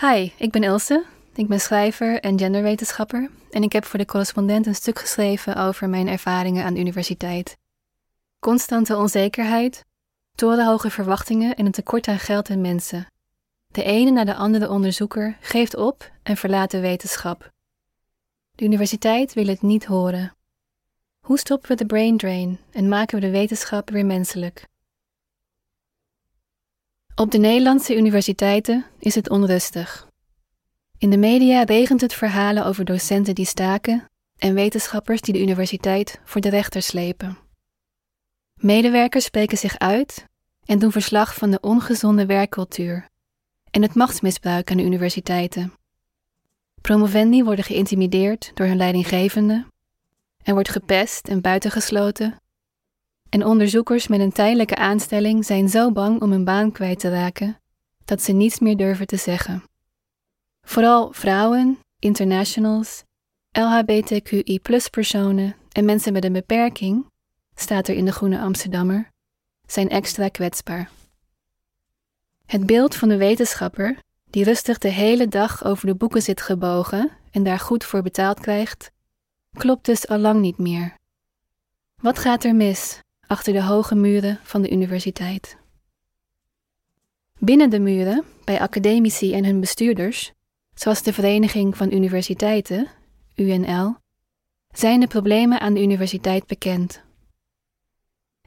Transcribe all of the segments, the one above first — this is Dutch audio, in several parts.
Hi, ik ben Ilse. Ik ben schrijver en genderwetenschapper en ik heb voor de correspondent een stuk geschreven over mijn ervaringen aan de universiteit. Constante onzekerheid, torenhoge verwachtingen en een tekort aan geld en mensen. De ene na de andere onderzoeker geeft op en verlaat de wetenschap. De universiteit wil het niet horen. Hoe stoppen we de brain drain en maken we de wetenschap weer menselijk? Op de Nederlandse universiteiten is het onrustig. In de media regent het verhalen over docenten die staken en wetenschappers die de universiteit voor de rechter slepen. Medewerkers spreken zich uit en doen verslag van de ongezonde werkcultuur en het machtsmisbruik aan de universiteiten. Promovendi worden geïntimideerd door hun leidinggevende, en wordt gepest en buitengesloten. En onderzoekers met een tijdelijke aanstelling zijn zo bang om hun baan kwijt te raken dat ze niets meer durven te zeggen. Vooral vrouwen, internationals, LHBTQI-personen en mensen met een beperking, staat er in de Groene Amsterdammer, zijn extra kwetsbaar. Het beeld van de wetenschapper, die rustig de hele dag over de boeken zit gebogen en daar goed voor betaald krijgt, klopt dus al lang niet meer. Wat gaat er mis achter de hoge muren van de universiteit? Binnen de muren, bij academici en hun bestuurders, zoals de Vereniging van Universiteiten, UNL, zijn de problemen aan de universiteit bekend.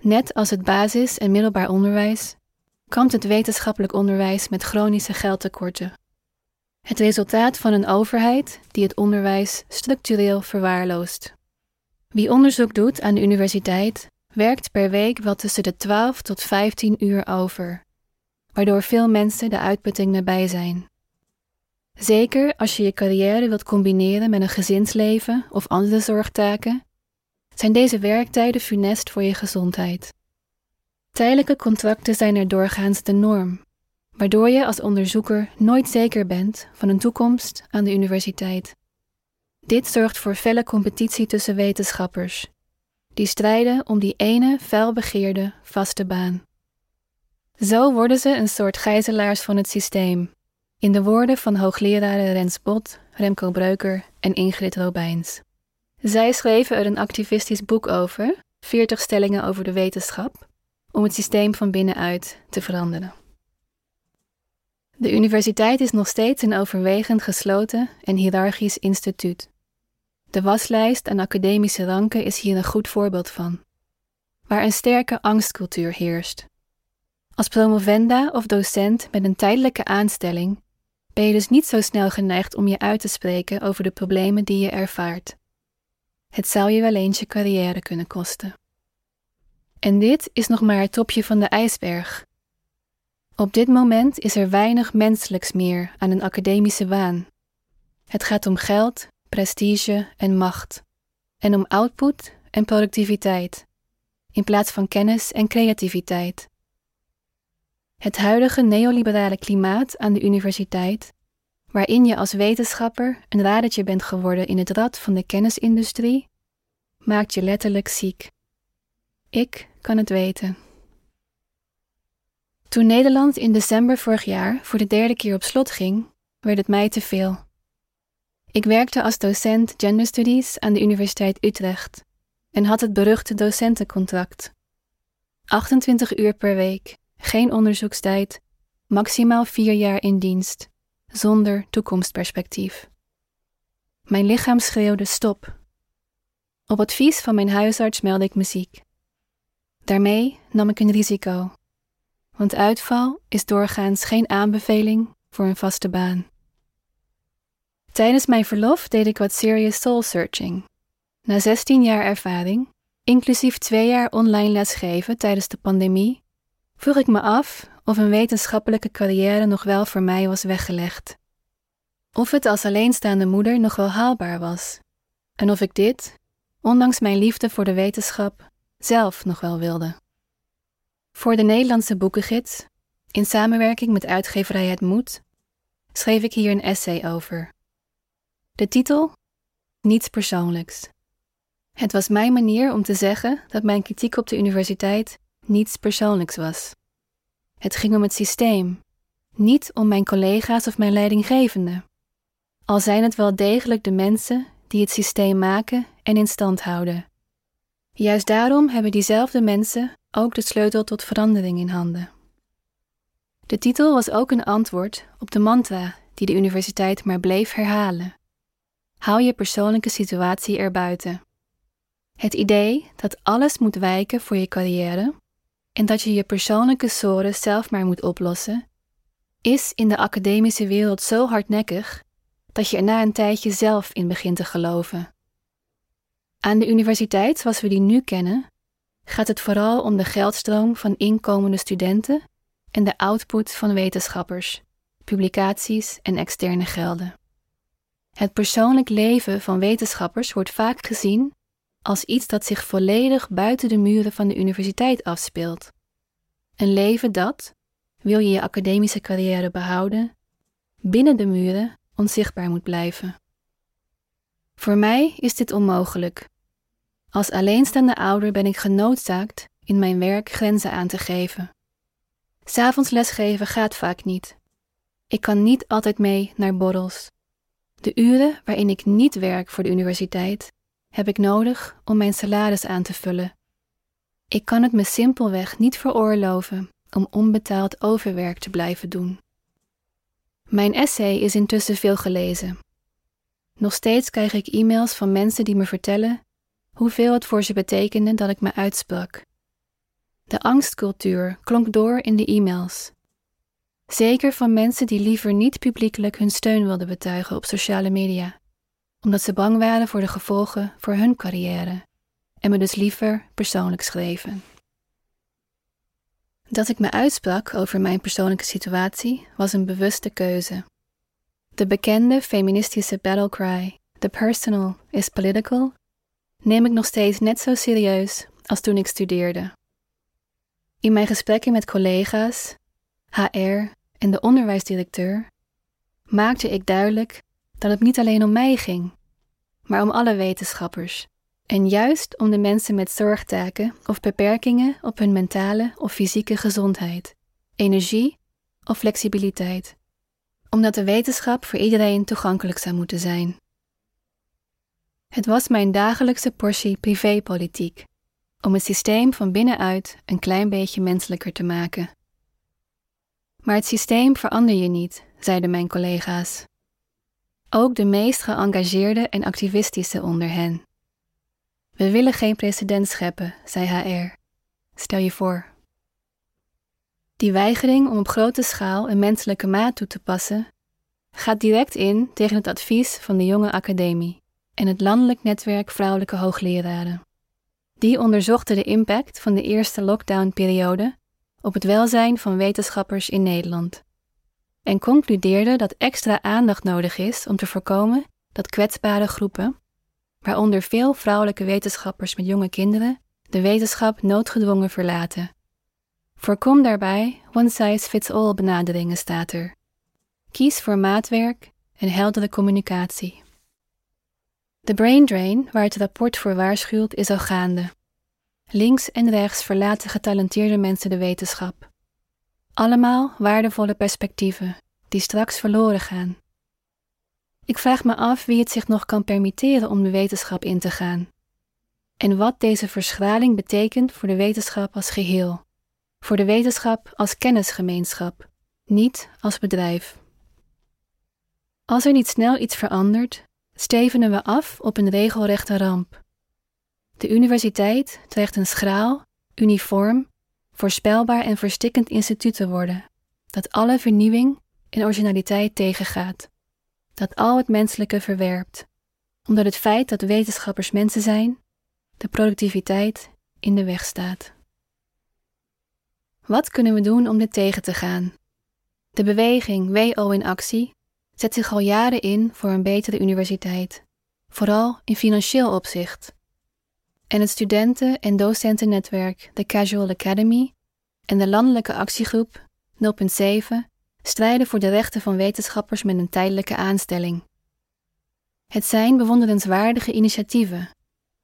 Net als het basis- en middelbaar onderwijs kampt het wetenschappelijk onderwijs met chronische geldtekorten. Het resultaat van een overheid die het onderwijs structureel verwaarloost. Wie onderzoek doet aan de universiteit werkt per week wel tussen de 12 tot 15 uur over, waardoor veel mensen de uitputting nabij zijn. Zeker als je je carrière wilt combineren met een gezinsleven of andere zorgtaken, zijn deze werktijden funest voor je gezondheid. Tijdelijke contracten zijn er doorgaans de norm, waardoor je als onderzoeker nooit zeker bent van een toekomst aan de universiteit. Dit zorgt voor felle competitie tussen wetenschappers, die strijden om die ene felbegeerde vaste baan. Zo worden ze een soort gijzelaars van het systeem, in de woorden van hoogleraren Rens Bot, Remco Breuker en Ingrid Robijns. Zij schreven er een activistisch boek over, 40 stellingen over de wetenschap, om het systeem van binnenuit te veranderen. De universiteit is nog steeds een overwegend gesloten en hiërarchisch instituut. De waslijst aan academische ranken is hier een goed voorbeeld van, waar een sterke angstcultuur heerst. Als promovenda of docent met een tijdelijke aanstelling ben je dus niet zo snel geneigd om je uit te spreken over de problemen die je ervaart. Het zou je wel eens je carrière kunnen kosten. En dit is nog maar het topje van de ijsberg. Op dit moment is er weinig menselijks meer aan een academische waan. Het gaat om geld, prestige en macht. En om output en productiviteit, in plaats van kennis en creativiteit. Het huidige neoliberale klimaat aan de universiteit, waarin je als wetenschapper een radertje bent geworden in het rad van de kennisindustrie, maakt je letterlijk ziek. Ik kan het weten. Toen Nederland in december vorig jaar voor de derde keer op slot ging, werd het mij te veel. Ik werkte als docent Gender Studies aan de Universiteit Utrecht en had het beruchte docentencontract. 28 uur per week, geen onderzoekstijd, maximaal vier jaar in dienst, zonder toekomstperspectief. Mijn lichaam schreeuwde stop. Op advies van mijn huisarts meldde ik muziek. Daarmee nam ik een risico, want uitval is doorgaans geen aanbeveling voor een vaste baan. Tijdens mijn verlof deed ik wat serious soul searching. Na 16 jaar ervaring, inclusief twee jaar online lesgeven tijdens de pandemie, vroeg ik me af of een wetenschappelijke carrière nog wel voor mij was weggelegd. Of het als alleenstaande moeder nog wel haalbaar was. En of ik dit, ondanks mijn liefde voor de wetenschap, zelf nog wel wilde. Voor de Nederlandse boekengids, in samenwerking met uitgeverij Het Moed, schreef ik hier een essay over. De titel? Niets persoonlijks. Het was mijn manier om te zeggen dat mijn kritiek op de universiteit niets persoonlijks was. Het ging om het systeem, niet om mijn collega's of mijn leidinggevende. Al zijn het wel degelijk de mensen die het systeem maken en in stand houden. Juist daarom hebben diezelfde mensen ook de sleutel tot verandering in handen. De titel was ook een antwoord op de mantra die de universiteit maar bleef herhalen. Hou je persoonlijke situatie erbuiten. Het idee dat alles moet wijken voor je carrière en dat je je persoonlijke sores zelf maar moet oplossen, is in de academische wereld zo hardnekkig dat je er na een tijdje zelf in begint te geloven. Aan de universiteit zoals we die nu kennen, gaat het vooral om de geldstroom van inkomende studenten en de output van wetenschappers, publicaties en externe gelden. Het persoonlijk leven van wetenschappers wordt vaak gezien als iets dat zich volledig buiten de muren van de universiteit afspeelt. Een leven dat, wil je je academische carrière behouden, binnen de muren onzichtbaar moet blijven. Voor mij is dit onmogelijk. Als alleenstaande ouder ben ik genoodzaakt in mijn werk grenzen aan te geven. S'avonds lesgeven gaat vaak niet. Ik kan niet altijd mee naar borrels. De uren waarin ik niet werk voor de universiteit heb ik nodig om mijn salaris aan te vullen. Ik kan het me simpelweg niet veroorloven om onbetaald overwerk te blijven doen. Mijn essay is intussen veel gelezen. Nog steeds krijg ik e-mails van mensen die me vertellen hoeveel het voor ze betekende dat ik me uitsprak. De angstcultuur klonk door in de e-mails. Zeker van mensen die liever niet publiekelijk hun steun wilden betuigen op sociale media, omdat ze bang waren voor de gevolgen voor hun carrière en me dus liever persoonlijk schreven. Dat ik me uitsprak over mijn persoonlijke situatie was een bewuste keuze. De bekende feministische battlecry, the personal is political, neem ik nog steeds net zo serieus als toen ik studeerde. In mijn gesprekken met collega's, HR en de onderwijsdirecteur maakte ik duidelijk dat het niet alleen om mij ging, maar om alle wetenschappers. En juist om de mensen met zorgtaken of beperkingen op hun mentale of fysieke gezondheid, energie of flexibiliteit. Omdat de wetenschap voor iedereen toegankelijk zou moeten zijn. Het was mijn dagelijkse portie privépolitiek om het systeem van binnenuit een klein beetje menselijker te maken. Maar het systeem verander je niet, zeiden mijn collega's. Ook de meest geëngageerde en activistische onder hen. We willen geen precedent scheppen, zei HR. Stel je voor. Die weigering om op grote schaal een menselijke maat toe te passen gaat direct in tegen het advies van de jonge academie en het landelijk netwerk vrouwelijke hoogleraren. Die onderzochten de impact van de eerste lockdownperiode op het welzijn van wetenschappers in Nederland en concludeerden dat extra aandacht nodig is om te voorkomen dat kwetsbare groepen, waaronder veel vrouwelijke wetenschappers met jonge kinderen, de wetenschap noodgedwongen verlaten. Voorkom daarbij one-size-fits-all benaderingen, staat er. Kies voor maatwerk en heldere communicatie. De brain drain, waar het rapport voor waarschuwt, is al gaande. Links en rechts verlaten getalenteerde mensen de wetenschap. Allemaal waardevolle perspectieven die straks verloren gaan. Ik vraag me af wie het zich nog kan permitteren om de wetenschap in te gaan. En wat deze verschraling betekent voor de wetenschap als geheel, voor de wetenschap als kennisgemeenschap, niet als bedrijf. Als er niet snel iets verandert, stevenen we af op een regelrechte ramp. De universiteit dreigt een schraal, uniform, voorspelbaar en verstikkend instituut te worden, dat alle vernieuwing en originaliteit tegengaat, dat al het menselijke verwerpt, omdat het feit dat wetenschappers mensen zijn, de productiviteit in de weg staat. Wat kunnen we doen om dit tegen te gaan? De beweging WO in actie zet zich al jaren in voor een betere universiteit, vooral in financieel opzicht. En het studenten- en docentennetwerk The Casual Academy en de landelijke actiegroep 0.7 strijden voor de rechten van wetenschappers met een tijdelijke aanstelling. Het zijn bewonderenswaardige initiatieven.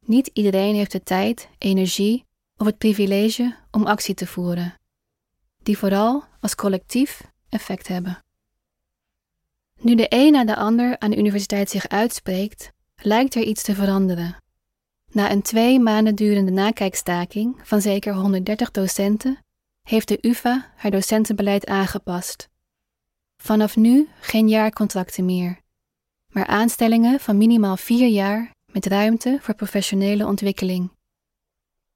Niet iedereen heeft de tijd, energie of het privilege om actie te voeren, die vooral als collectief effect hebben. Nu de een na de ander aan de universiteit zich uitspreekt, lijkt er iets te veranderen. Na een twee maanden durende nakijkstaking van zeker 130 docenten heeft de UVA haar docentenbeleid aangepast. Vanaf nu geen jaarcontracten meer, maar aanstellingen van minimaal vier jaar met ruimte voor professionele ontwikkeling.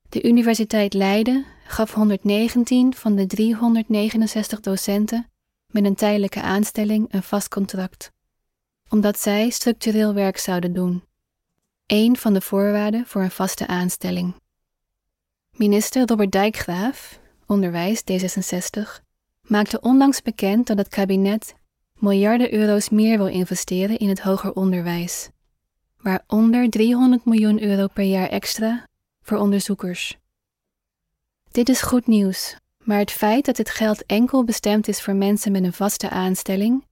De Universiteit Leiden gaf 119 van de 369 docenten met een tijdelijke aanstelling een vast contract, omdat zij structureel werk zouden doen. Een van de voorwaarden voor een vaste aanstelling. Minister Robert Dijkgraaf, onderwijs D66, maakte onlangs bekend dat het kabinet miljarden euro's meer wil investeren in het hoger onderwijs, waaronder 300 miljoen euro per jaar extra voor onderzoekers. Dit is goed nieuws, maar het feit dat dit geld enkel bestemd is voor mensen met een vaste aanstelling,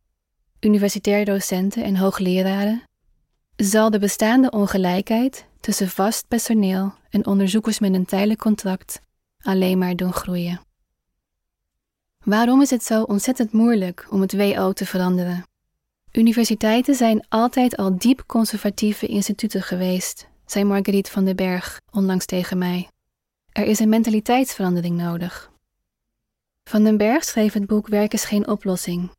universitair docenten en hoogleraren, zal de bestaande ongelijkheid tussen vast personeel en onderzoekers met een tijdelijk contract alleen maar doen groeien. Waarom is het zo ontzettend moeilijk om het WO te veranderen? Universiteiten zijn altijd al diep conservatieve instituten geweest, zei Marguerite van den Berg onlangs tegen mij. Er is een mentaliteitsverandering nodig. Van den Berg schreef het boek Werk is geen oplossing,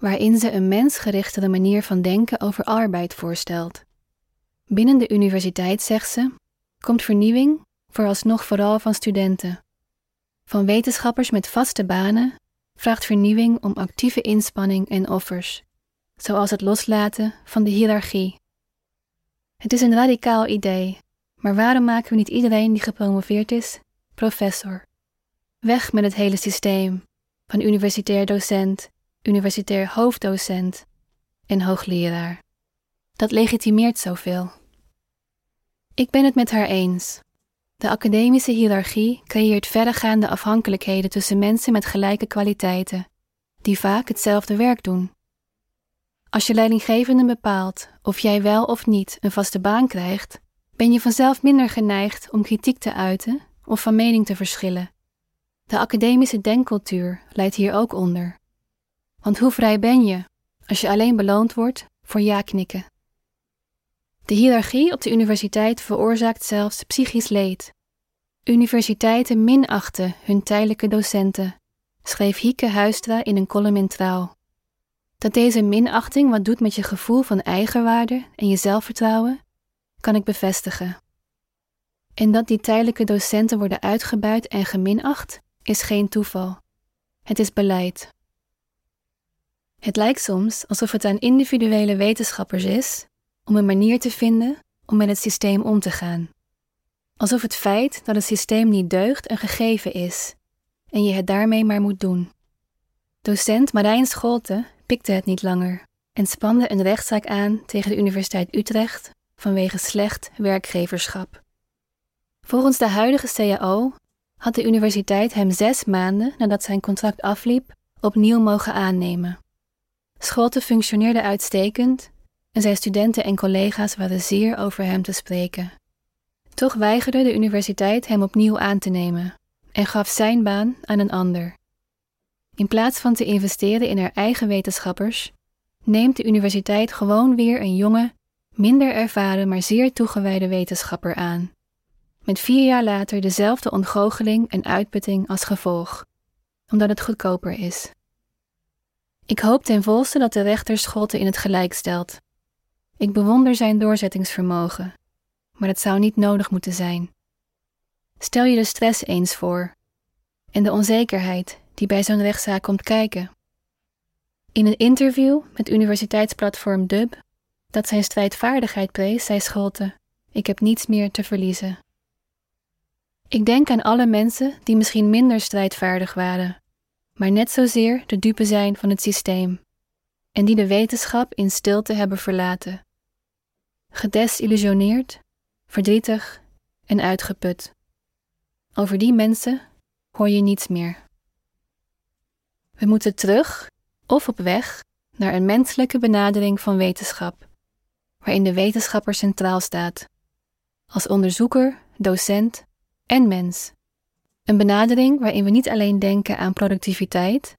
waarin ze een mensgerichtere manier van denken over arbeid voorstelt. Binnen de universiteit, zegt ze, komt vernieuwing vooralsnog vooral van studenten. Van wetenschappers met vaste banen vraagt vernieuwing om actieve inspanning en offers, zoals het loslaten van de hiërarchie. Het is een radicaal idee, maar waarom maken we niet iedereen die gepromoveerd is professor? Weg met het hele systeem van universitair docent, universitair hoofddocent en hoogleraar. Dat legitimeert zoveel. Ik ben het met haar eens. De academische hiërarchie creëert verregaande afhankelijkheden tussen mensen met gelijke kwaliteiten, die vaak hetzelfde werk doen. Als je leidinggevende bepaalt of jij wel of niet een vaste baan krijgt, ben je vanzelf minder geneigd om kritiek te uiten of van mening te verschillen. De academische denkcultuur leidt hier ook onder. Want hoe vrij ben je als je alleen beloond wordt voor ja-knikken? De hiërarchie op de universiteit veroorzaakt zelfs psychisch leed. Universiteiten minachten hun tijdelijke docenten, schreef Hieke Huistra in een column in Trouw. Dat deze minachting wat doet met je gevoel van eigenwaarde en je zelfvertrouwen, kan ik bevestigen. En dat die tijdelijke docenten worden uitgebuit en geminacht, is geen toeval. Het is beleid. Het lijkt soms alsof het aan individuele wetenschappers is om een manier te vinden om met het systeem om te gaan. Alsof het feit dat het systeem niet deugt een gegeven is en je het daarmee maar moet doen. Docent Marijn Scholte pikte het niet langer en spande een rechtszaak aan tegen de Universiteit Utrecht vanwege slecht werkgeverschap. Volgens de huidige CAO had de universiteit hem zes maanden nadat zijn contract afliep opnieuw mogen aannemen. Scholte functioneerde uitstekend en zijn studenten en collega's waren zeer over hem te spreken. Toch weigerde de universiteit hem opnieuw aan te nemen en gaf zijn baan aan een ander. In plaats van te investeren in haar eigen wetenschappers, neemt de universiteit gewoon weer een jonge, minder ervaren maar zeer toegewijde wetenschapper aan. Met vier jaar later dezelfde ontgoocheling en uitputting als gevolg, omdat het goedkoper is. Ik hoop ten volste dat de rechter Scholte in het gelijk stelt ik bewonder zijn doorzettingsvermogen, maar dat zou niet nodig moeten zijn. Stel je de stress eens voor en de onzekerheid die bij zo'n rechtszaak komt kijken. In een interview met universiteitsplatform Dub, dat zijn strijdvaardigheid prees, zei Scholte: Ik heb niets meer te verliezen. Ik denk aan alle mensen die misschien minder strijdvaardig waren, maar net zozeer de dupe zijn van het systeem, en die de wetenschap in stilte hebben verlaten gedesillusioneerd, verdrietig en uitgeput. Over die mensen hoor je niets meer. We moeten terug of op weg naar een menselijke benadering van wetenschap, waarin de wetenschapper centraal staat, als onderzoeker, docent en mens. Een benadering waarin we niet alleen denken aan productiviteit,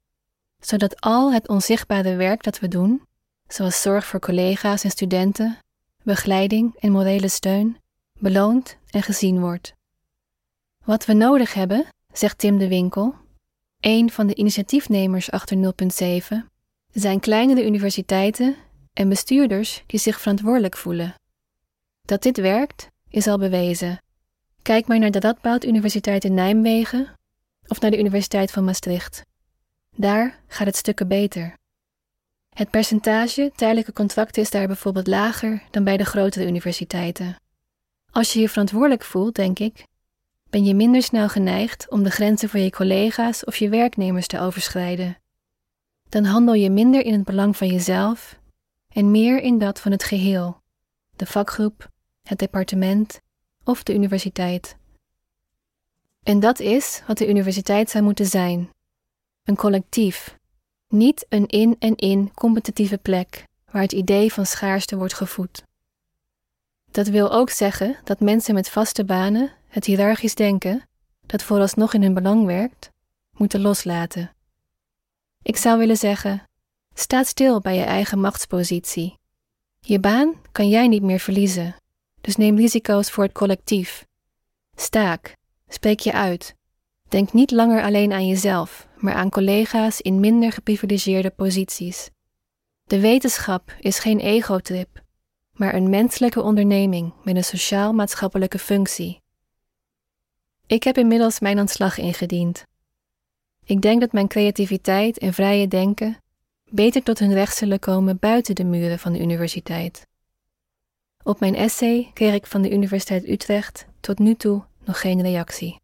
zodat al het onzichtbare werk dat we doen, zoals zorg voor collega's en studenten, begeleiding en morele steun, beloond en gezien wordt. Wat we nodig hebben, zegt Tim de Winkel, een van de initiatiefnemers achter 0.7, zijn kleinere universiteiten en bestuurders die zich verantwoordelijk voelen. Dat dit werkt, is al bewezen. Kijk maar naar de Radboud Universiteit in Nijmegen of naar de Universiteit van Maastricht. Daar gaat het stukken beter. Het percentage tijdelijke contracten is daar bijvoorbeeld lager dan bij de grotere universiteiten. Als je je verantwoordelijk voelt, denk ik, ben je minder snel geneigd om de grenzen voor je collega's of je werknemers te overschrijden. Dan handel je minder in het belang van jezelf en meer in dat van het geheel, de vakgroep, het departement of de universiteit. En dat is wat de universiteit zou moeten zijn: een collectief, niet een in en in competitieve plek waar het idee van schaarste wordt gevoed. Dat wil ook zeggen dat mensen met vaste banen het hiërarchisch denken, dat vooralsnog in hun belang werkt, moeten loslaten. Ik zou willen zeggen: sta stil bij je eigen machtspositie. Je baan kan jij niet meer verliezen, dus neem risico's voor het collectief. Staak, spreek je uit. Denk niet langer alleen aan jezelf, maar aan collega's in minder geprivilegeerde posities. De wetenschap is geen egotrip, maar een menselijke onderneming met een sociaal-maatschappelijke functie. Ik heb inmiddels mijn ontslag ingediend. Ik denk dat mijn creativiteit en vrije denken beter tot hun recht zullen komen buiten de muren van de universiteit. Op mijn essay kreeg ik van de Universiteit Utrecht tot nu toe nog geen reactie.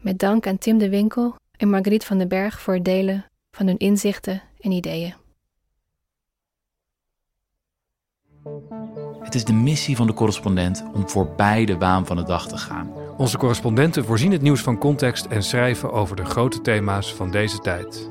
Met dank aan Tim de Winkel en Margriet van den Berg voor het delen van hun inzichten en ideeën. Het is de missie van de correspondent om voorbij de waan van de dag te gaan. Onze correspondenten voorzien het nieuws van context en schrijven over de grote thema's van deze tijd.